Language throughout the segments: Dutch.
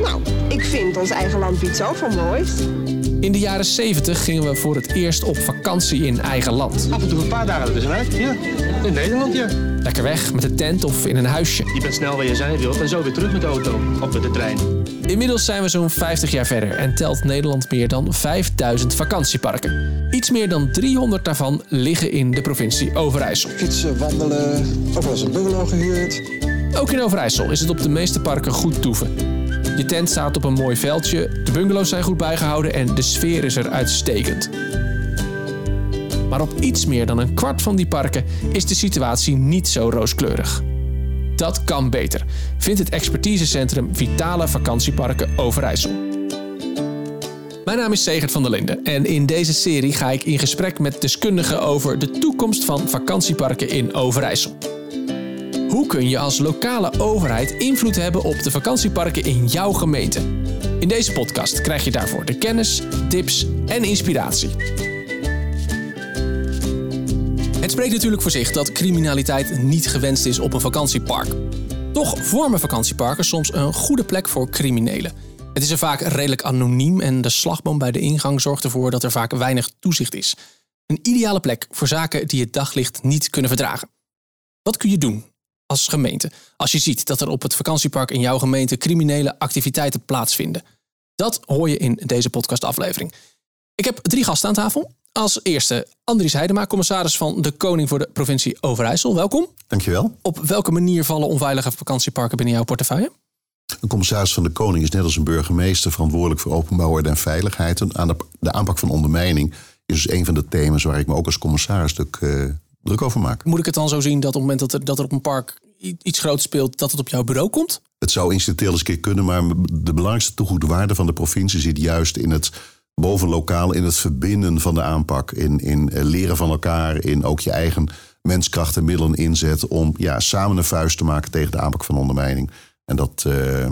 Nou, ik vind ons eigen land iets zoveel moois. In de jaren 70 gingen we voor het eerst op vakantie in eigen land. Af en toe een paar dagen ertussenuit. Ja, in Nederland, ja. Lekker weg met de tent of in een huisje. Je bent snel waar je zijn wilt en zo weer terug met de auto. Of met de trein. Inmiddels zijn we zo'n 50 jaar verder en telt Nederland meer dan 5000 vakantieparken. Iets meer dan 300 daarvan liggen in de provincie Overijssel. Fietsen, wandelen, ook wel eens een bungalow gehuurd. Ook in Overijssel is het op de meeste parken goed toeven. Je tent staat op een mooi veldje, de bungalows zijn goed bijgehouden en de sfeer is er uitstekend. Maar op iets meer dan een kwart van die parken is de situatie niet zo rooskleurig. Dat kan beter, vindt het expertisecentrum Vitale Vakantieparken Overijssel. Mijn naam is Segert van der Linden en in deze serie ga ik in gesprek met deskundigen over de toekomst van vakantieparken in Overijssel. Hoe kun je als lokale overheid invloed hebben op de vakantieparken in jouw gemeente? In deze podcast krijg je daarvoor de kennis, tips en inspiratie. Het spreekt natuurlijk voor zich dat criminaliteit niet gewenst is op een vakantiepark. Toch vormen vakantieparken soms een goede plek voor criminelen. Het is er vaak redelijk anoniem en de slagboom bij de ingang zorgt ervoor dat er vaak weinig toezicht is. Een ideale plek voor zaken die het daglicht niet kunnen verdragen. Wat kun je doen als gemeente als je ziet dat er op het vakantiepark in jouw gemeente criminele activiteiten plaatsvinden? Dat hoor je in deze podcastaflevering. Ik heb drie gasten aan tafel. Als eerste Andries Heidema, commissaris van de Koning voor de provincie Overijssel. Welkom. Dankjewel. Op welke manier vallen onveilige vakantieparken binnen jouw portefeuille? Een commissaris van de Koning is net als een burgemeester verantwoordelijk voor openbouw, orde en veiligheid. En aan de, de aanpak van ondermijning is dus een van de thema's waar ik me ook als commissaris stuk uh, druk over maak. Moet ik het dan zo zien dat op het moment dat er, dat er op een park iets groots speelt, dat het op jouw bureau komt? Het zou incidenteel eens een keer kunnen, maar de belangrijkste toegevoegde waarde van de provincie zit juist in het bovenlokaal, in het verbinden van de aanpak, in, in leren van elkaar, in ook je eigen menskracht en middelen inzet om ja, samen een vuist te maken tegen de aanpak van ondermijning. En dat, uh, uh,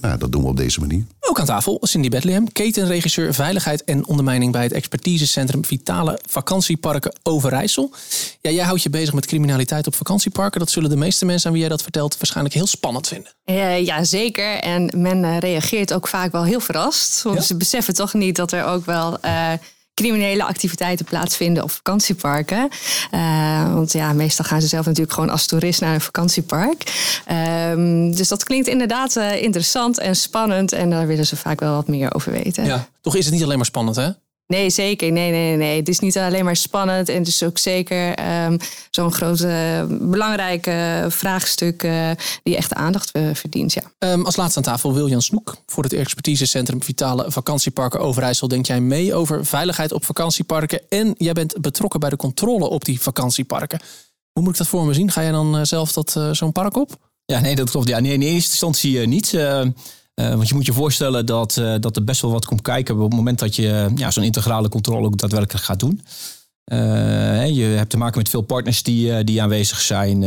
nou, dat doen we op deze manier. Ook aan tafel Cindy Bethlehem, ketenregisseur Veiligheid en Ondermijning bij het expertisecentrum Vitale Vakantieparken Overijssel. Ja, jij houdt je bezig met criminaliteit op vakantieparken. Dat zullen de meeste mensen aan wie jij dat vertelt waarschijnlijk heel spannend vinden. Uh, ja, zeker. En men reageert ook vaak wel heel verrast. Want ja? ze beseffen toch niet dat er ook wel criminele activiteiten plaatsvinden op vakantieparken. Uh, want ja, meestal gaan ze zelf natuurlijk gewoon als toerist naar een vakantiepark. Uh, dus dat klinkt inderdaad uh, interessant en spannend. En daar willen ze vaak wel wat meer over weten. Ja, toch is het niet alleen maar spannend, hè? Nee, zeker. Nee, nee, nee. Het is niet alleen maar spannend. En het is ook zeker um, zo'n grote, belangrijke vraagstuk uh, die echt aandacht uh, verdient. Ja. Um, als laatste aan tafel Wiljan Snoek. Voor het expertisecentrum Vitale Vakantieparken Overijssel denk jij mee over veiligheid op vakantieparken. En jij bent betrokken bij de controle op die vakantieparken. Hoe moet ik dat voor me zien? Ga jij dan uh, zelf dat, zo'n park op? Ja, nee, dat klopt. Ja, nee, in eerste instantie niet. Uh, want je moet je voorstellen dat, uh, dat er best wel wat komt kijken op het moment dat je ja, zo'n integrale controle ook daadwerkelijk gaat doen. Je hebt te maken met veel partners die, die aanwezig zijn.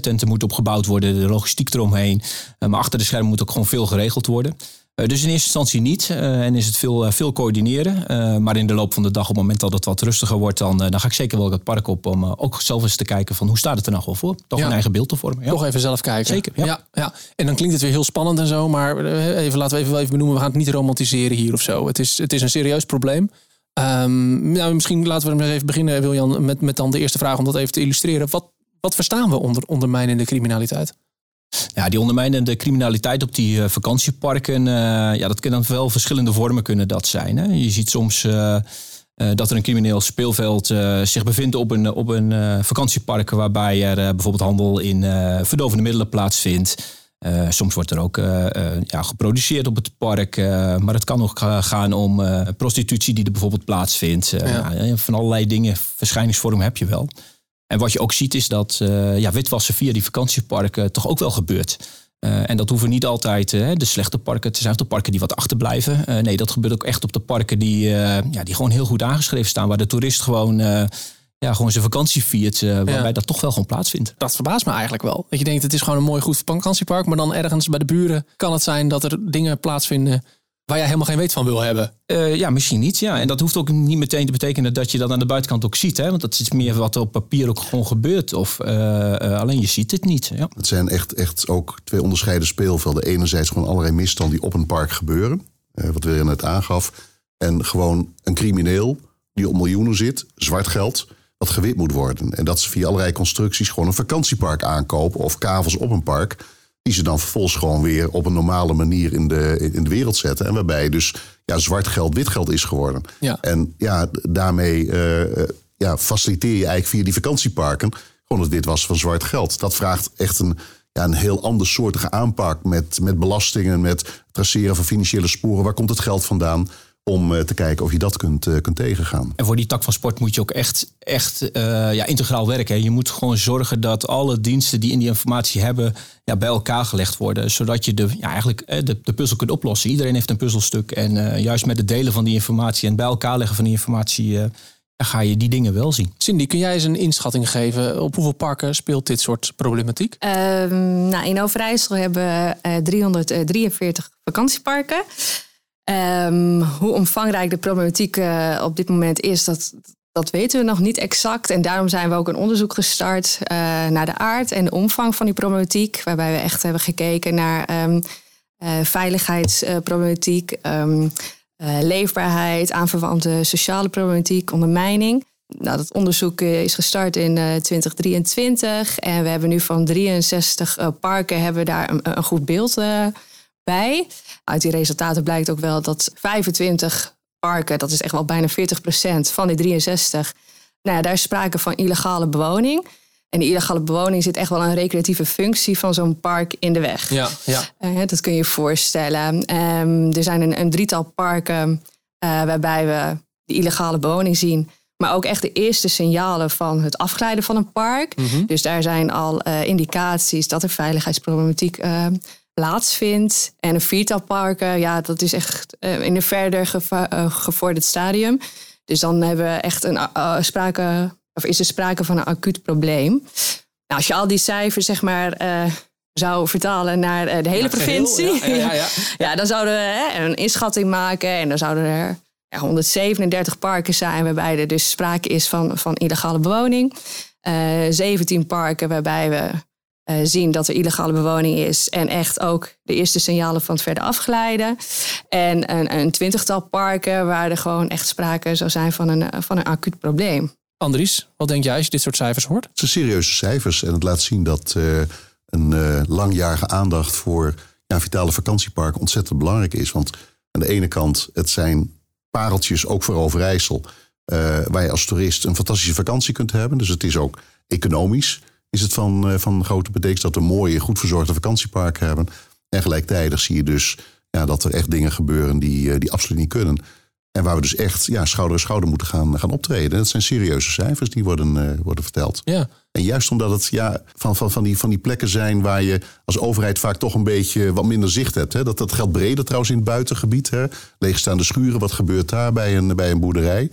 tenten moeten opgebouwd worden, de logistiek eromheen. maar achter de schermen moet ook gewoon veel geregeld worden. Uh, dus in eerste instantie niet. Uh, en is het veel, uh, veel coördineren. maar in de loop van de dag, op het moment dat het wat rustiger wordt, dan, dan ga ik zeker wel het park op om ook zelf eens te kijken van hoe staat het er nou wel voor. Toch ja. een eigen beeld te vormen. Ja. Toch even zelf kijken. Zeker. Ja. ja. Ja, En dan klinkt het weer heel spannend en zo. Maar even, laten we even, even benoemen, we gaan het niet romantiseren hier of zo. Het is, het is een serieus probleem. Um, nou, misschien laten we even beginnen, Wiljan, met, met dan de eerste vraag om dat even te illustreren. Wat, wat verstaan we onder ondermijnende criminaliteit? Ja, die ondermijnende criminaliteit op die uh, vakantieparken, uh, ja, dat kan dan wel verschillende vormen kunnen dat zijn. Hè. Je ziet soms uh, dat er een crimineel speelveld zich bevindt op een, op een vakantiepark waarbij er bijvoorbeeld handel in verdovende middelen plaatsvindt. soms wordt er ook ja, geproduceerd op het park, maar het kan ook gaan om prostitutie die er bijvoorbeeld plaatsvindt. Ja. van allerlei dingen, verschijningsvormen heb je wel. En wat je ook ziet is dat uh, ja, witwassen via die vakantieparken toch ook wel gebeurt. Uh, en dat hoeven niet altijd uh, de slechte parken te zijn, of de parken die wat achterblijven. nee, dat gebeurt ook echt op de parken die, ja, die gewoon heel goed aangeschreven staan, waar de toerist gewoon ja, gewoon zijn vakantie viert, waarbij ja. dat toch wel gewoon plaatsvindt. Dat verbaast me eigenlijk wel. Dat je denkt, het is gewoon een mooi goed vakantiepark, maar dan ergens bij de buren kan het zijn dat er dingen plaatsvinden Waar jij helemaal geen weet van wil hebben. Uh, ja, misschien niet. Ja. En dat hoeft ook niet meteen te betekenen dat je dat aan de buitenkant ook ziet. Hè? Want dat is meer wat op papier ook gewoon gebeurt. Of uh, uh, alleen je ziet het niet. Ja. Het zijn echt, echt ook twee onderscheiden speelvelden. Enerzijds gewoon allerlei misstanden die op een park gebeuren. wat William net aangaf. En gewoon een crimineel die op miljoenen zit, zwart geld, wat gewit moet worden. En dat ze via allerlei constructies gewoon een vakantiepark aankopen of kavels op een park. Die ze dan vervolgens gewoon weer op een normale manier in de, in de wereld zetten. En waarbij dus ja, zwart geld wit geld is geworden. Ja. En ja, daarmee uh, ja, faciliteer je eigenlijk via die vakantieparken gewoon het witwassen van zwart geld. Dat vraagt echt een, ja, een heel andersoortige aanpak met, met belastingen, met traceren van financiële sporen. Waar komt het geld vandaan? Om eh, te kijken of je dat kunt, uh, kunt tegengaan. En voor die tak van sport moet je ook echt, echt uh, ja, integraal werken. Je moet gewoon zorgen dat alle diensten die in die informatie hebben ja, bij elkaar gelegd worden. Zodat je de, ja, eigenlijk, de, de puzzel kunt oplossen. Iedereen heeft een puzzelstuk. En juist met het delen van die informatie en bij elkaar leggen van die informatie... ga je die dingen wel zien. Cindy, kun jij eens een inschatting geven? Op hoeveel parken speelt dit soort problematiek? Um, nou, in Overijssel hebben we 343 vakantieparken. Um, hoe omvangrijk de problematiek uh, op dit moment is, dat, dat weten we nog niet exact. En daarom zijn we ook een onderzoek gestart uh, naar de aard en de omvang van die problematiek. Waarbij we echt hebben gekeken naar um, uh, veiligheidsproblematiek, um, leefbaarheid, aanverwante sociale problematiek, ondermijning. Nou, dat onderzoek is gestart in 2023 en we hebben nu van 63 parken hebben daar een, goed beeld bij. Uit die resultaten blijkt ook wel dat 25 parken, dat is echt wel bijna 40% van die 63, nou ja, daar is sprake van illegale bewoning. En die illegale bewoning zit echt wel een recreatieve functie van zo'n park in de weg. Ja, ja. Uh, dat kun je je voorstellen. Um, er zijn een, een drietal parken uh, waarbij we de illegale bewoning zien. Maar ook echt de eerste signalen van het afglijden van een park. Mm -hmm. Dus daar zijn al uh, indicaties dat er veiligheidsproblematiek plaatsvindt. En een viertal parken, ja, dat is echt uh, in een verder uh, gevorderd stadium. Dus dan hebben we echt een uh, sprake, of is er sprake van een acuut probleem. Nou, als je al die cijfers, zeg maar. zou vertalen naar de hele ja, provincie. Geheel, ja, ja, ja, ja, dan zouden we hè, een inschatting maken en dan zouden er 137 parken zijn waarbij er dus sprake is van, van illegale bewoning. 17 parken waarbij we uh, zien dat er illegale bewoning is. En echt ook de eerste signalen van het verder afglijden. En een, een twintigtal parken waar er gewoon echt sprake zou zijn van een, van een acuut probleem. Andries, wat denk jij als je dit soort cijfers hoort? Het zijn serieuze cijfers en het laat zien dat uh, een uh, langjarige aandacht voor ja, vitale vakantieparken ontzettend belangrijk is. Want aan de ene kant, het zijn pareltjes ook voor Overijssel. Uh, waar je als toerist een fantastische vakantie kunt hebben. Dus het is ook economisch is het van, uh, van grote betekenis dat we mooie, goed verzorgde vakantieparken hebben. En gelijktijdig zie je dus ja, dat er echt dingen gebeuren die, uh, die absoluut niet kunnen. En waar we dus echt ja, schouder aan schouder moeten gaan, gaan optreden. Dat zijn serieuze cijfers die worden, uh, worden verteld. Ja. En juist omdat het ja, van, van, van, die, van die plekken zijn waar je als overheid vaak toch een beetje wat minder zicht hebt. Hè. Dat, dat geldt breder trouwens in het buitengebied. Hè. Leegstaande schuren, wat gebeurt daar bij een, bij een boerderij?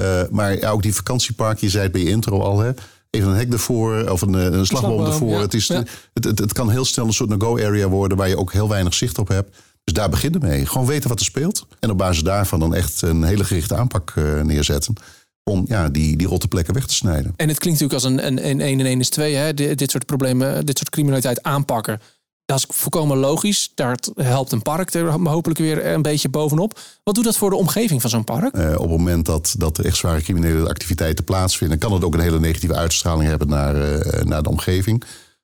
Uh, maar ja, ook die vakantieparken, je zei het bij je intro al. Hè even een hek ervoor of een, een slagboom ervoor. Ja. Het, is, ja. het, het, het, kan heel snel een soort no-go-area worden waar je ook heel weinig zicht op hebt. Dus daar beginnen mee. Gewoon weten wat er speelt. En op basis daarvan dan echt een hele gerichte aanpak uh, neerzetten. Om ja, die, die rotte plekken weg te snijden. En het klinkt natuurlijk als een 1 en 1 is 2. Hè? Dit, dit soort problemen, dit soort criminaliteit aanpakken. Dat is volkomen logisch. Daar helpt een park er hopelijk weer een beetje bovenop. Wat doet dat voor de omgeving van zo'n park? Uh, op het moment dat, dat er echt zware criminele activiteiten plaatsvinden, kan het ook een hele negatieve uitstraling hebben naar, uh, naar de omgeving.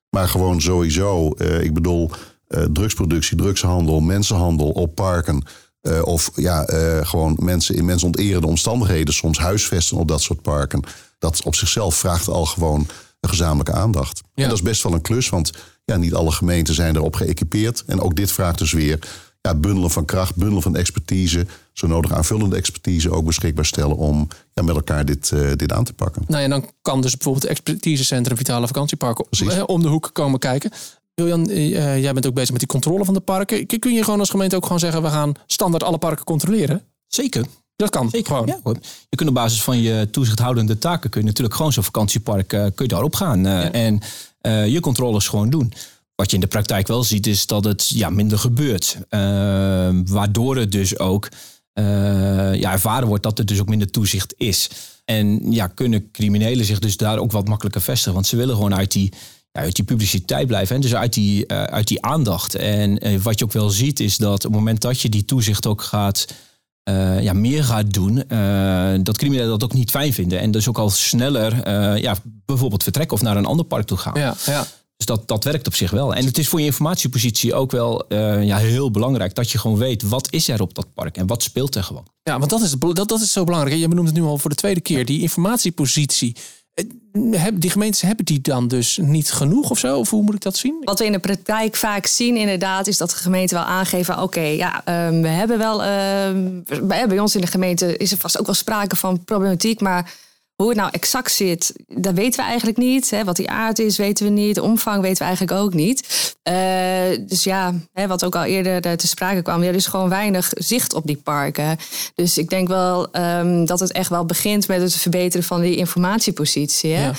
Maar gewoon sowieso, uh, ik bedoel, drugsproductie, drugshandel, mensenhandel op parken. of ja, gewoon mensen in mensonterende omstandigheden, soms huisvesten op dat soort parken. Dat op zichzelf vraagt al gewoon een gezamenlijke aandacht. Ja. En dat is best wel een klus, want ja, niet alle gemeenten zijn erop geëquipeerd. En ook dit vraagt dus weer ja, bundelen van kracht, bundelen van expertise. Zo nodig aanvullende expertise ook beschikbaar stellen om ja, met elkaar dit, uh, dit aan te pakken. Nou ja, dan kan dus bijvoorbeeld het expertisecentrum Vitale Vakantieparken Precies. om de hoek komen kijken. Wiljan, uh, jij bent ook bezig met die controle van de parken. Kun je gewoon als gemeente ook gewoon zeggen, we gaan standaard alle parken controleren? Zeker. Dat kan. Zeker. Gewoon. Ja, hoor. Je kunt op basis van je toezichthoudende taken kun je natuurlijk gewoon zo'n vakantiepark uh, kun je daarop gaan uh, ja. en uh, je controles gewoon doen. Wat je in de praktijk wel ziet, is dat het ja, minder gebeurt. Ehm, waardoor het dus ook eh, ja, ervaren wordt dat er dus ook minder toezicht is. En ja, kunnen criminelen zich dus daar ook wat makkelijker vestigen. Want ze willen gewoon uit die, ja, uit die publiciteit blijven. En dus uit die, eh, uit die aandacht. En eh, wat je ook wel ziet, is dat op het moment dat je die toezicht ook gaat. Ja, meer gaat doen, dat criminelen dat ook niet fijn vinden. En dus ook al sneller ja, bijvoorbeeld vertrekken of naar een ander park toe gaan. Ja, ja. Dus dat, dat werkt op zich wel. En het is voor je informatiepositie ook wel ja, heel belangrijk dat je gewoon weet wat is er op dat park en wat speelt er gewoon. Ja, want dat is, dat, dat is zo belangrijk. Je benoemt het nu al voor de tweede keer. Die informatiepositie. Eh, die gemeentes hebben die dan dus niet genoeg of zo? Of hoe moet ik dat zien? Wat we in de praktijk vaak zien inderdaad... is dat de gemeenten wel aangeven... oké, ja, um, we hebben wel... Uh, bij ons in de gemeente is er vast ook wel sprake van problematiek... maar hoe het nou exact zit, dat weten we eigenlijk niet. Hè. Wat die aard is, weten we niet. De omvang weten we eigenlijk ook niet. Uh, dus ja, hè, wat ook al eerder te sprake kwam, er is gewoon weinig zicht op die parken. Dus ik denk wel um, dat het echt wel begint met het verbeteren van die informatiepositie. Hè. Ja.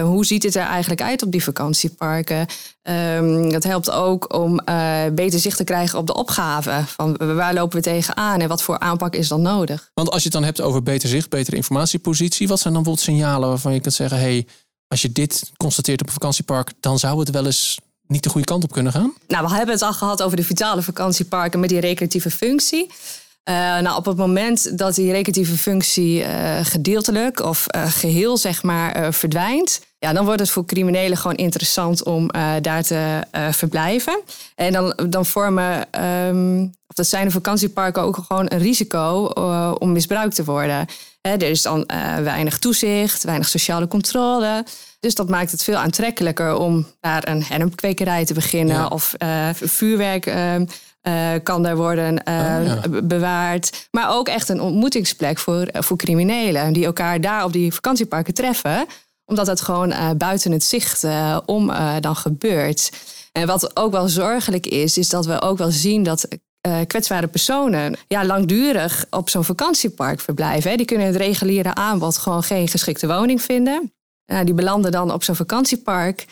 Uh, hoe ziet het er eigenlijk uit op die vakantieparken? Um, dat helpt ook om uh, beter zicht te krijgen op de opgave. Van waar lopen we tegenaan en wat voor aanpak is dan nodig? Want als je het dan hebt over beter zicht, betere informatiepositie, wat zijn dan bijvoorbeeld signalen waarvan je kunt zeggen: hey, als je dit constateert op een vakantiepark, dan zou het wel eens niet de goede kant op kunnen gaan? Nou, we hebben het al gehad over de vitale vakantieparken met die recreatieve functie. Uh, nou, op het moment dat die recreatieve functie uh, gedeeltelijk of uh, geheel zeg maar, verdwijnt, ja, dan wordt het voor criminelen gewoon interessant om daar te verblijven. En dan, dan vormen, um, of dat zijn de vakantieparken ook gewoon een risico om misbruikt te worden. Hè, er is dan weinig toezicht, weinig sociale controle. Dus dat maakt het veel aantrekkelijker om daar een hennepkwekerij te beginnen ja. of vuurwerk ehm, uh, kan daar worden uh, bewaard. Maar ook echt een ontmoetingsplek voor, eh, voor criminelen. Die elkaar daar op die vakantieparken treffen. Omdat het gewoon buiten het zicht om dan gebeurt. En wat ook wel zorgelijk is, is dat we ook wel zien dat kwetsbare personen ja, langdurig op zo'n vakantiepark verblijven. Hè. Die kunnen het reguliere aanbod gewoon geen geschikte woning vinden. die belanden dan op zo'n vakantiepark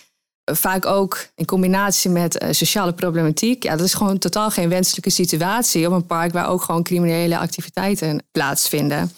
vaak ook in combinatie met uh, sociale problematiek. Ja, dat is gewoon totaal geen wenselijke situatie op een park waar ook gewoon criminele activiteiten plaatsvinden.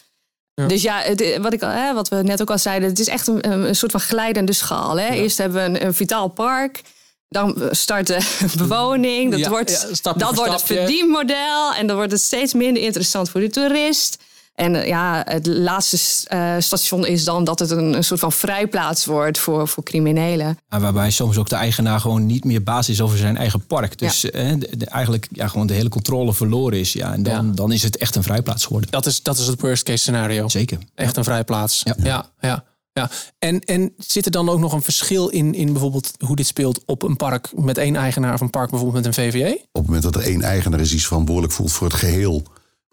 Ja. Dus ja, het, wat, ik, hè, wat we net ook al zeiden, het is echt een, een soort van glijdende schaal. Hè? Ja. Eerst hebben we een, een, vitaal park. Dan start de bewoning. Dat, Ja, wordt, dat wordt het verdienmodel. En dan wordt het steeds minder interessant voor de toerist. En eh, ja, het laatste eh, station is dan dat het een, een soort van vrijplaats wordt voor, voor criminelen. Ja, waarbij soms ook de eigenaar gewoon niet meer baas is over zijn eigen park. Dus eh, de- de- eigenlijk ja, gewoon de hele controle verloren is. Ja, en dan, Ja. dan is het echt een vrijplaats geworden. Dat is, dat is het worst case scenario. Zeker. Echt een vrijplaats. Ja, Ja. ja, ja. En, en zit er dan ook nog een verschil in, in bijvoorbeeld hoe dit speelt op een park met één eigenaar of een park bijvoorbeeld met een VVE? Op het moment dat er één eigenaar is die zich verantwoordelijk voelt voor het geheel,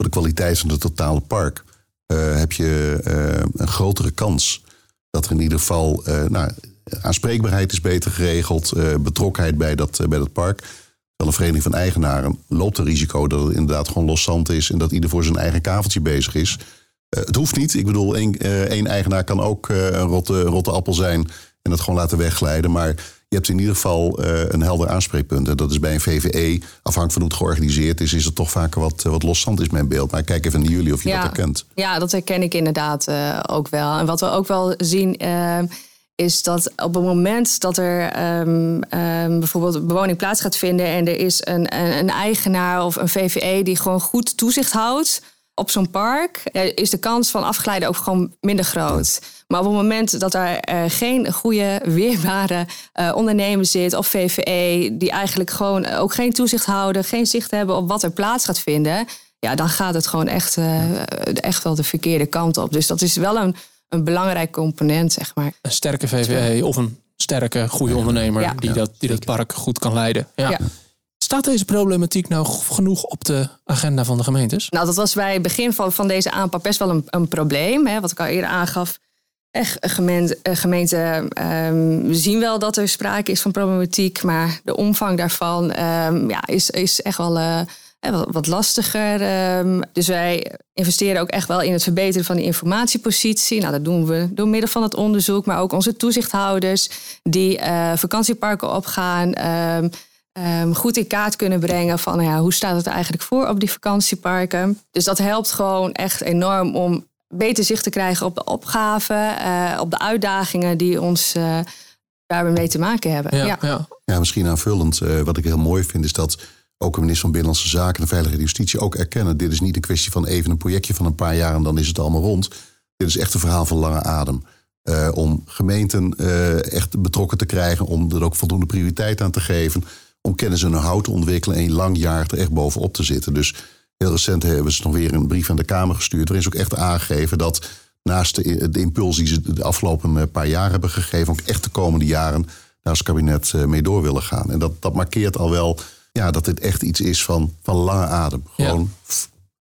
de kwaliteit van het totale park, eh, heb je eh, een grotere kans dat er in ieder geval eh, nou, aanspreekbaarheid is beter geregeld, betrokkenheid bij dat, bij dat park. Terwijl een vereniging van eigenaren loopt het risico dat het inderdaad gewoon loszand is en dat ieder voor zijn eigen kaveltje bezig is. Het hoeft niet. Ik bedoel, één, één eigenaar kan ook een rotte, rotte appel zijn en het gewoon laten wegglijden. Maar je hebt in ieder geval eh, een helder aanspreekpunt. En dat is bij een VVE, afhankelijk van hoe het georganiseerd is, is het toch vaker wat, eh, wat loszand is mijn beeld. Maar ik kijk even naar jullie of je dat herkent. Ja, dat herken ik inderdaad eh, ook wel. En wat we ook wel zien. is dat op het moment dat er ehm, ehm, bijvoorbeeld bewoning plaats gaat vinden en er is een, een, een eigenaar of een VVE die gewoon goed toezicht houdt op zo'n park, ja, is de kans van afglijden ook gewoon minder groot. Maar op het moment dat er eh, geen goede, weerbare eh, ondernemer zit of VVE, die eigenlijk gewoon ook geen toezicht houden, geen zicht hebben op wat er plaats gaat vinden, ja, dan gaat het gewoon echt, eh, echt wel de verkeerde kant op. Dus dat is wel een, een belangrijk component, zeg maar. Een sterke VVE of een sterke, goede ondernemer Ja. die, dat, die dat park goed kan leiden. Ja. Ja. Staat deze problematiek nou genoeg op de agenda van de gemeentes? Nou, dat was bij het begin van, van deze aanpak best wel een, een probleem. Hè, wat ik al eerder aangaf. Echt, gemeente, gemeenten ehm, zien wel dat er sprake is van problematiek. Maar de omvang daarvan ehm, ja, is, is echt wel eh, wat, lastiger. Ehm, dus wij investeren ook echt wel in het verbeteren van die informatiepositie. Nou, dat doen we door middel van het onderzoek, maar ook onze toezichthouders die vakantieparken opgaan. Um, um, goed in kaart kunnen brengen van nou ja, hoe staat het eigenlijk voor op die vakantieparken. Dus dat helpt gewoon echt enorm om beter zicht te krijgen op de opgaven, uh, op de uitdagingen die ons uh, daarmee mee te maken hebben. Ja, ja. ja. misschien aanvullend. wat ik heel mooi vind is dat ook de minister van Binnenlandse Zaken en Veiligheid en Justitie ook erkennen. Dit is niet een kwestie van even een projectje van een paar jaar en dan is het allemaal rond. Dit is echt een verhaal van lange adem. Uh, om gemeenten uh, echt betrokken te krijgen, om er ook voldoende prioriteit aan te geven. Om kennis en know-how te ontwikkelen en lang jaar er echt bovenop te zitten. Dus heel recent hebben ze nog weer een brief aan de Kamer gestuurd. Waarin is ook echt aangegeven dat naast de, de impuls die ze de afgelopen eh, paar jaar hebben gegeven, ook echt de komende jaren daar als kabinet mee door willen gaan. En dat, dat markeert al wel ja, dat dit echt iets is van, van lange adem. Gewoon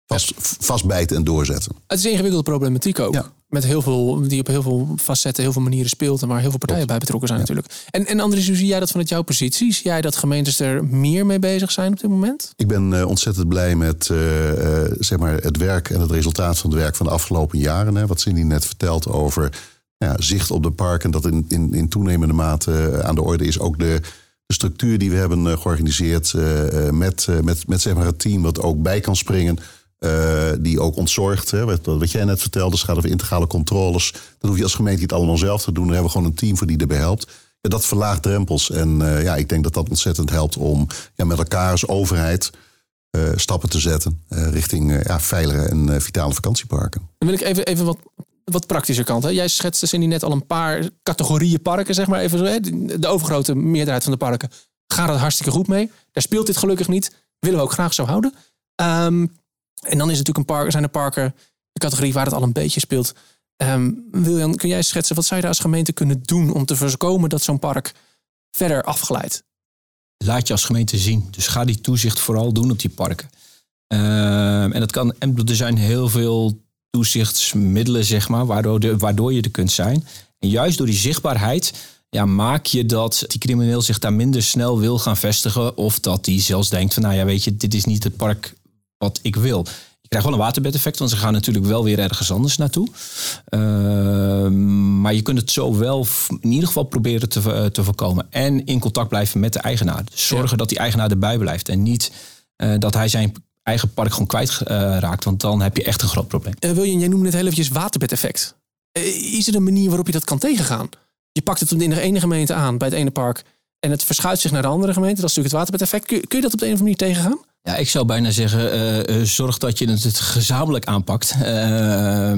vast, vastbijten en doorzetten. Het is een ingewikkelde problematiek ook. Met heel veel, die op heel veel facetten, heel veel manieren speelt. En waar heel veel partijen bij betrokken zijn natuurlijk. En, en Andries, hoe zie jij dat vanuit jouw positie? Zie jij dat gemeentes er meer mee bezig zijn op dit moment? Ik ben uh, ontzettend blij met uh, uh, zeg maar het werk en het resultaat van het werk van de afgelopen jaren. Hè. Wat Cindy net vertelt over ja, zicht op de parken. Dat in, in, in toenemende mate aan de orde is. Ook de de structuur die we hebben eh, georganiseerd eh, eh, met, met, met zeg maar het team wat ook bij kan springen. Die ook ontzorgt. Hè, wat, wat, jij net vertelde, gaat over integrale controles. Dat hoef je als gemeente niet allemaal zelf te doen. Daar hebben we gewoon een team voor die erbij helpt. Ja, dat verlaagt drempels. En uh, ja, ik denk dat dat ontzettend helpt om ja, met elkaar als overheid uh, stappen te zetten richting ja, veilige en vitale vakantieparken. Dan wil ik even, even wat wat praktische kant. Hè? Jij schetste in die net al een paar categorieën parken, zeg maar even zo. Hè? De overgrote meerderheid van de parken gaat het hartstikke goed mee. Daar speelt dit gelukkig niet. Willen we ook graag zo houden. Um, en dan is natuurlijk een park, zijn er parken, de categorie waar het al een beetje speelt. Um, Wiljan, kun jij schetsen, wat zou je daar als gemeente kunnen doen om te voorkomen dat zo'n park verder afglijdt? Laat je als gemeente zien. Dus ga die toezicht vooral doen op die parken. Uh, en dat kan, er zijn heel veel toezichtsmiddelen, zeg maar, waardoor, de, waardoor je er kunt zijn. En juist door die zichtbaarheid ja, maak je dat die crimineel zich daar minder snel wil gaan vestigen. Of dat die zelfs denkt van, nou ja, weet je, dit is niet het park wat ik wil. Je krijgt wel een waterbedeffect, want ze gaan natuurlijk wel weer ergens anders naartoe. Uh, maar je kunt het zo wel in ieder geval proberen te, te voorkomen. En in contact blijven met de eigenaar. Dus zorgen dat die eigenaar erbij blijft. En niet uh, dat hij zijn eigen park gewoon kwijtraakt. Uh, want dan heb je echt een groot probleem. William, jij noemde net heel eventjes waterbedeffect. Is er een manier waarop je dat kan tegengaan? Je pakt het in de ene gemeente aan bij het ene park en het verschuift zich naar de andere gemeente. Dat is natuurlijk het waterbedeffect. Kun, kun je dat op de een of andere manier tegengaan? Ja, ik zou bijna zeggen, uh, zorg dat je het gezamenlijk aanpakt. Uh,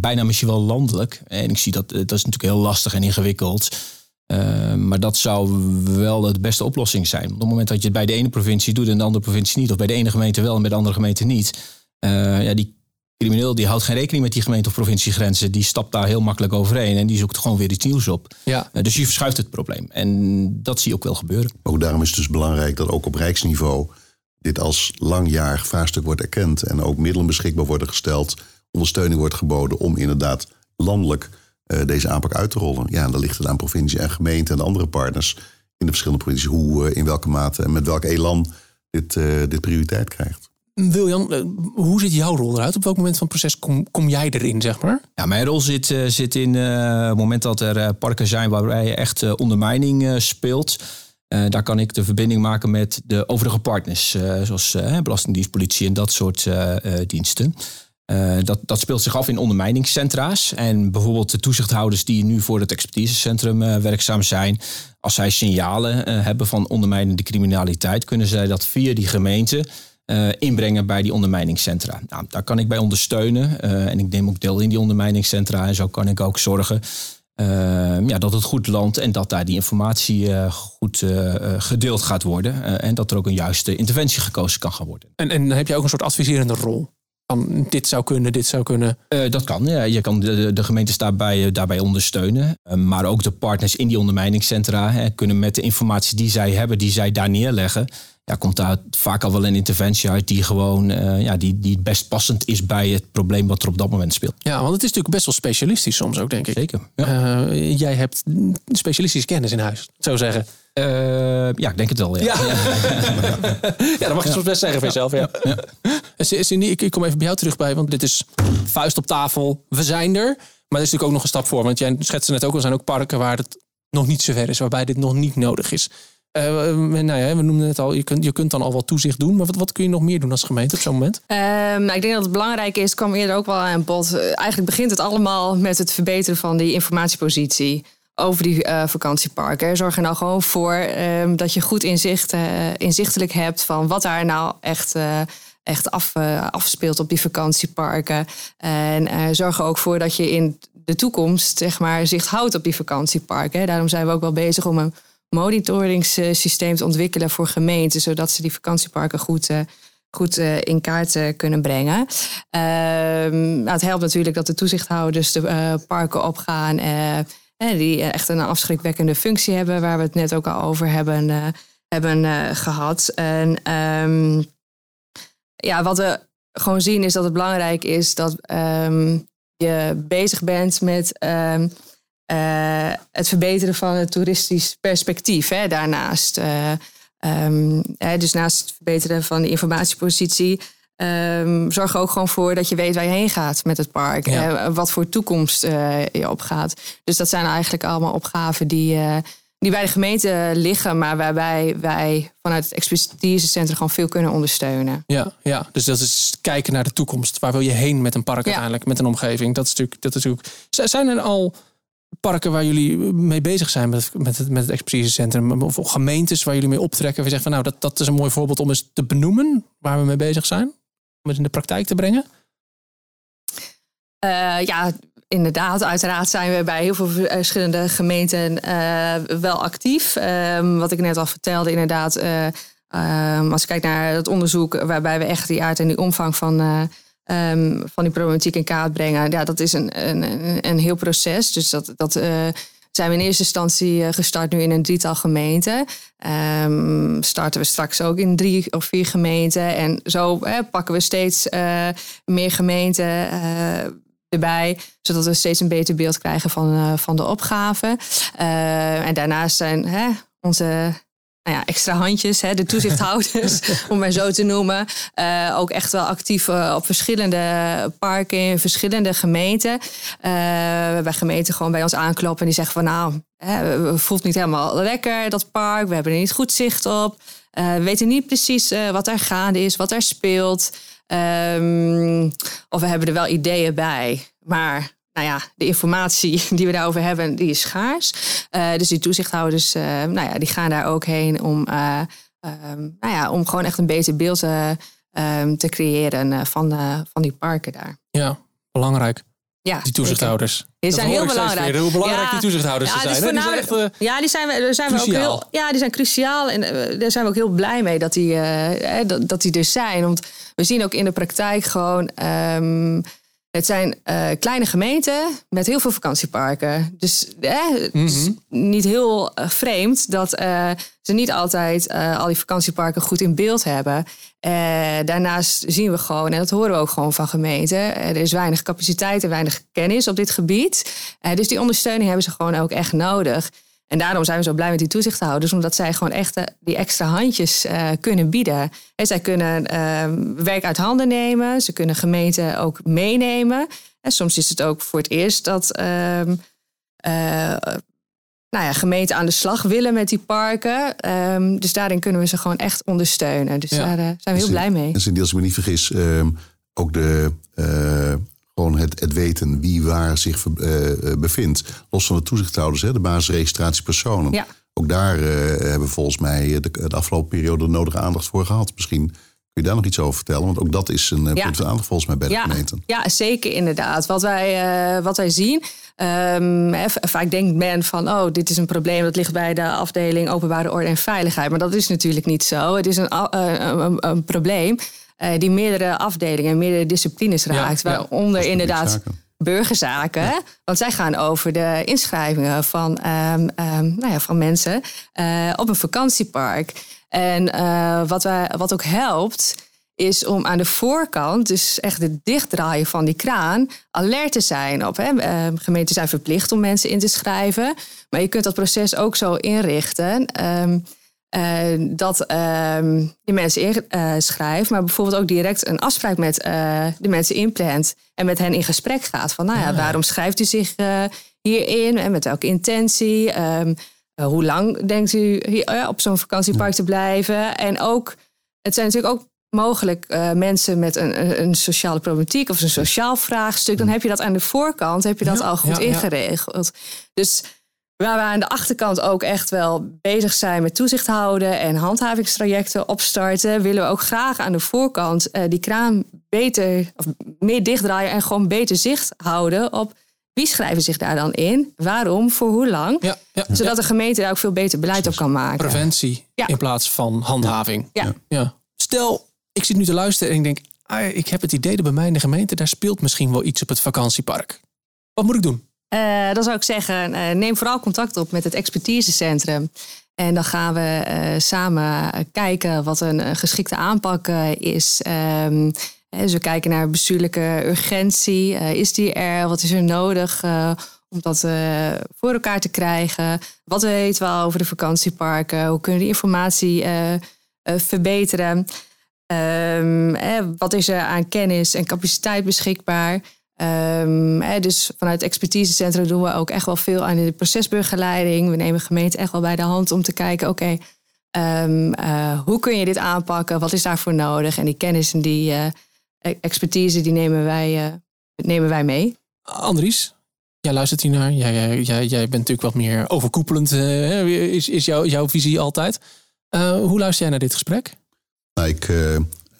bijna misschien wel landelijk. En ik zie dat, dat is natuurlijk heel lastig en ingewikkeld. Uh, maar dat zou wel de beste oplossing zijn. Op het moment dat je het bij de ene provincie doet en de andere provincie niet, of bij de ene gemeente wel en bij de andere gemeente niet, uh, ja, die crimineel die houdt geen rekening met die gemeente of provinciegrenzen. Die stapt daar heel makkelijk overheen en die zoekt gewoon weer iets nieuws op. Ja. Uh, dus je verschuift het probleem. En dat zie je ook wel gebeuren. Ook daarom is het dus belangrijk dat ook op rijksniveau dit als langjarig vraagstuk wordt erkend en ook middelen beschikbaar worden gesteld, ondersteuning wordt geboden om inderdaad landelijk uh, deze aanpak uit te rollen. Ja, dan ligt het aan provincie en gemeente en andere partners in de verschillende provincies hoe, uh, in welke mate en met welk elan dit, uh, dit prioriteit krijgt. Wiljan, hoe ziet jouw rol eruit? Op welk moment van het proces kom, kom jij erin, zeg maar? Ja, mijn rol zit, zit in het moment dat er parken zijn waarbij je echt ondermijning speelt. Daar kan ik de verbinding maken met de overige partners, zoals Belastingdienst, politie en dat soort diensten. Uh, dat, dat speelt zich af in ondermijningscentra's. En bijvoorbeeld de toezichthouders die nu voor het expertisecentrum uh, werkzaam zijn. Als zij signalen uh, hebben van ondermijnende criminaliteit, kunnen zij dat via die gemeente inbrengen bij die ondermijningscentra. Nou, daar kan ik bij ondersteunen. en ik neem ook deel in die ondermijningscentra. En zo kan ik ook zorgen ja, dat het goed landt en dat daar die informatie goed gedeeld gaat worden. en dat er ook een juiste interventie gekozen kan gaan worden. En, en heb je ook een soort adviserende rol? van dit zou kunnen, dit zou kunnen? Uh, dat kan, ja. Je kan de, de gemeentes daarbij, eh, daarbij ondersteunen. Uh, maar ook de partners in die ondermijningscentra hè, kunnen met de informatie die zij hebben, die zij daar neerleggen, ja, komt daar vaak al wel een interventie uit die gewoon uh, ja, die, die best passend is bij het probleem wat er op dat moment speelt. Ja, want het is natuurlijk best wel specialistisch soms ook, denk ik. Zeker. Ja. jij hebt specialistische kennis in huis, zo zeggen. Uh, ja, ik denk het wel. Ja, ja. ja dat mag je soms best zeggen van jezelf. Ja. Ja. Cindy, ik kom even bij jou terug bij, want dit is vuist op tafel. We zijn er. Maar er is natuurlijk ook nog een stap voor. Want jij schetste net ook, er zijn ook parken waar het nog niet zo ver is, waarbij dit nog niet nodig is. Uh, nou ja, we noemden het al, je kunt, je kunt dan al wat toezicht doen. Maar wat, wat kun je nog meer doen als gemeente op zo'n moment? Um, nou, ik denk dat het belangrijk is, kwam eerder ook wel aan bod. Uh, eigenlijk begint het allemaal met het verbeteren van die informatiepositie over die uh, vakantieparken. Zorg er nou gewoon voor um, dat je goed inzicht, inzichtelijk hebt van wat daar nou echt echt af, afspeelt op die vakantieparken. En zorg er ook voor dat je in de toekomst zeg maar, zicht houdt op die vakantieparken. Daarom zijn we ook wel bezig om een monitoringssysteem te ontwikkelen voor gemeenten, zodat ze die vakantieparken goed, uh, goed uh, in kaart uh, kunnen brengen. Ehm, nou, het helpt natuurlijk dat de toezichthouders de parken opgaan, die echt een afschrikwekkende functie hebben, waar we het net ook al over hebben, hebben gehad. En um, ja, wat we gewoon zien is dat het belangrijk is dat um, je bezig bent met uh, het verbeteren van het toeristisch perspectief. Hè, daarnaast. Uh, um, hè, dus naast het verbeteren van de informatiepositie. Um, zorg er ook gewoon voor dat je weet waar je heen gaat met het park. Ja. wat voor toekomst je opgaat. Dus dat zijn eigenlijk allemaal opgaven die, die bij de gemeente liggen, maar waarbij wij vanuit het expertisecentrum gewoon veel kunnen ondersteunen. Ja, ja, dus dat is kijken naar de toekomst. Waar wil je heen met een park uiteindelijk, met een omgeving? Dat is natuurlijk. Dat is natuurlijk zijn er al parken waar jullie mee bezig zijn met, met het, met het expertisecentrum? Of gemeentes waar jullie mee optrekken? We zeggen van nou, dat, dat is een mooi voorbeeld om eens te benoemen waar we mee bezig zijn. Om het in de praktijk te brengen? Uh, ja, inderdaad. Uiteraard zijn we bij heel veel verschillende gemeenten uh, wel actief. Uh, wat ik net al vertelde, inderdaad. Ehm, als ik kijk naar het onderzoek waarbij we echt die aard en die omvang van um, van die problematiek in kaart brengen. Ja, dat is een, een, een heel proces. Dus dat, dat uh, zijn we in eerste instantie eh, gestart nu in een drietal gemeenten. Um, starten we straks ook in drie of vier gemeenten. En zo pakken we steeds uh, meer gemeenten erbij, zodat we steeds een beter beeld krijgen van, van de opgave. en daarnaast zijn onze nou ja, extra handjes, hè, de toezichthouders, om maar zo te noemen. Uh, ook echt wel actief uh, op verschillende parken in verschillende gemeenten. Uh, waarbij gemeenten gewoon bij ons aankloppen en die zeggen van nou, hè, we voelt niet helemaal lekker dat park, we hebben er niet goed zicht op. we weten niet precies wat er gaande is, wat er speelt. Um, of we hebben er wel ideeën bij. Maar nou ja, de informatie die we daarover hebben, die is schaars. Uh, dus die toezichthouders, uh, nou ja, die gaan daar ook heen om, uh, um, nou ja, om gewoon echt een beter beeld um, te creëren van, van die parken daar. Ja, belangrijk. Ja, die toezichthouders. Die zijn heel belangrijk. Hoe belangrijk ja, die toezichthouders ja, zijn. Dus die, zijn echt, ja, die zijn, daar zijn we ook heel, ja, die zijn cruciaal. En daar zijn we ook heel blij mee dat die, dat, dat die er zijn. Want we zien ook in de praktijk gewoon. Um, het zijn uh, kleine gemeenten met heel veel vakantieparken. Dus eh, mm -hmm. niet heel uh, vreemd dat uh, ze niet altijd al die vakantieparken goed in beeld hebben. daarnaast zien we gewoon, en dat horen we ook gewoon van gemeenten, er is weinig capaciteit en weinig kennis op dit gebied. dus die ondersteuning hebben ze gewoon ook echt nodig. En daarom zijn we zo blij met die toezichthouders, omdat zij gewoon echt eh, die extra handjes uh, kunnen bieden. En zij kunnen uh, werk uit handen nemen, ze kunnen gemeenten ook meenemen. En soms is het ook voor het eerst dat uh, nou ja, gemeenten aan de slag willen met die parken. Ehm, dus daarin kunnen we ze gewoon echt ondersteunen. Dus daar zijn we heel blij mee. En als ik me niet vergis, ehm, ook de gewoon het, het weten wie waar zich uh, bevindt. Los van de toezichthouders, hè, de basisregistratiepersonen. Ja. Ook daar uh, hebben we volgens mij de, de, afgelopen periode de nodige aandacht voor gehad. Misschien kun je daar nog iets over vertellen? Want ook dat is een ja. punt van aandacht volgens mij bij de ja. gemeente. Ja, zeker inderdaad. Wat wij, wat wij zien... Um, vaak denkt men van, oh, dit is een probleem dat ligt bij de afdeling openbare orde en veiligheid. Maar dat is natuurlijk niet zo. Het is een, een, een, een probleem uh, die meerdere afdelingen, meerdere disciplines raakt. Ja, waaronder inderdaad burgerzaken. Want zij gaan over de inschrijvingen van, um, um, nou ja, van mensen uh, op een vakantiepark. En uh, wat, wij, wat ook helpt, is om aan de voorkant, dus echt het dichtdraaien van die kraan, alert te zijn op. Hè. Uh, gemeenten zijn verplicht om mensen in te schrijven. Maar je kunt dat proces ook zo inrichten. Ehm, uh, dat je mensen inschrijft, maar bijvoorbeeld ook direct een afspraak met uh, de mensen inplant en met hen in gesprek gaat. Van nou ja, waarom schrijft u zich hierin en met welke intentie? Um, hoe lang denkt u hier, op zo'n vakantiepark te blijven? En ook, het zijn natuurlijk ook mogelijk mensen met een, een, sociale problematiek of een sociaal vraagstuk. Dan heb je dat aan de voorkant, heb je dat al goed ingeregeld. Dus Waar we aan de achterkant ook echt wel bezig zijn met toezicht houden en handhavingstrajecten opstarten, willen we ook graag aan de voorkant uh, die kraan beter of meer dichtdraaien en gewoon beter zicht houden op wie schrijven zich daar dan in, waarom, voor hoe lang. Ja, ja, zodat de gemeente daar ook veel beter beleid op kan maken. Preventie in plaats van handhaving. Ja. Ja. Stel, ik zit nu te luisteren en ik denk, ah, ik heb het idee dat bij mij in de gemeente, daar speelt misschien wel iets op het vakantiepark. Wat moet ik doen? Uh, dan zou ik zeggen, uh, neem vooral contact op met het expertisecentrum. En dan gaan we uh, samen kijken wat een geschikte aanpak is. Um, dus we kijken naar bestuurlijke urgentie. is die er? Wat is er nodig om dat voor elkaar te krijgen? Wat weten we over de vakantieparken? Hoe kunnen we die informatie verbeteren? Um, wat is er aan kennis en capaciteit beschikbaar? Um, dus vanuit het expertisecentrum doen we ook echt wel veel aan de procesbegeleiding. We nemen gemeente echt wel bij de hand om te kijken, oké, ehm, eh, hoe kun je dit aanpakken? Wat is daarvoor nodig? En die kennis en die uh, expertise, die nemen wij, uh, nemen wij mee. Andries, jij luistert hier naar. Jij, jij, jij, jij bent natuurlijk wat meer overkoepelend, is, is jouw jouw visie altijd. hoe luister jij naar dit gesprek? Nou, ik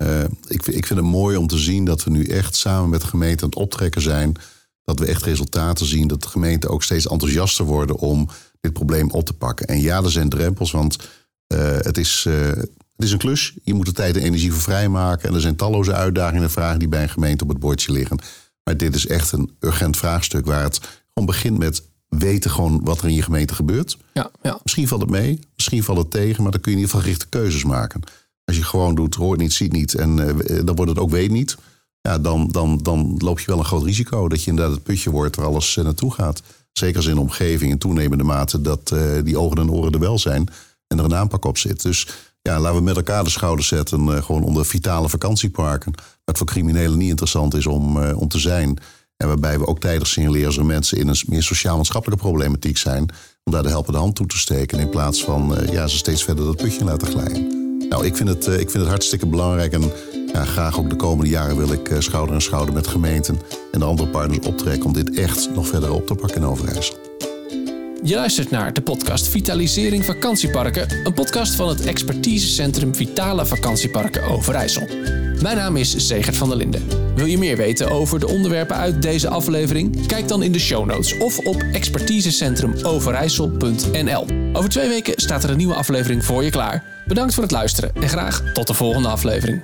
uh, ik, ik vind het mooi om te zien dat we nu echt samen met de gemeente aan het optrekken zijn. Dat we echt resultaten zien. Dat de gemeenten ook steeds enthousiaster worden om dit probleem op te pakken. En ja, er zijn drempels, want uh, het, is, uh, het is een klus. Je moet er tijd en energie voor vrijmaken. En er zijn talloze uitdagingen en vragen die bij een gemeente op het bordje liggen. Maar dit is echt een urgent vraagstuk waar het gewoon begint met weten gewoon wat er in je gemeente gebeurt. Ja, ja. Misschien valt het mee, misschien valt het tegen, maar dan kun je in ieder geval gerichte keuzes maken. Als je gewoon doet, hoort niet, ziet niet en uh, dan wordt het ook weet niet. Ja, dan, dan, dan loop je wel een groot risico dat je inderdaad het putje wordt waar alles uh, naartoe gaat. Zeker als in de omgeving in toenemende mate dat die ogen en oren er wel zijn en er een aanpak op zit. Dus ja, laten we met elkaar de schouders zetten, gewoon onder vitale vakantieparken. Wat voor criminelen niet interessant is om, om te zijn. En waarbij we ook tijdig signaleren als mensen in een meer sociaal-maatschappelijke problematiek zijn. Om daar de helpende hand toe te steken. In plaats van ja, ze steeds verder dat putje laten glijden. Nou, ik vind het, eh, ik vind het hartstikke belangrijk. En ja, graag ook de komende jaren wil ik eh, schouder aan schouder met gemeenten en de andere partners optrekken om dit echt nog verder op te pakken in Overijssel. Je luistert naar de podcast Vitalisering Vakantieparken, een podcast van het expertisecentrum Vitale Vakantieparken Overijssel. Mijn naam is Zegert van der Linden. Wil je meer weten over de onderwerpen uit deze aflevering? Kijk dan in de show notes of op expertisecentrumoverijssel.nl. Over twee weken staat er een nieuwe aflevering voor je klaar. Bedankt voor het luisteren en graag tot de volgende aflevering.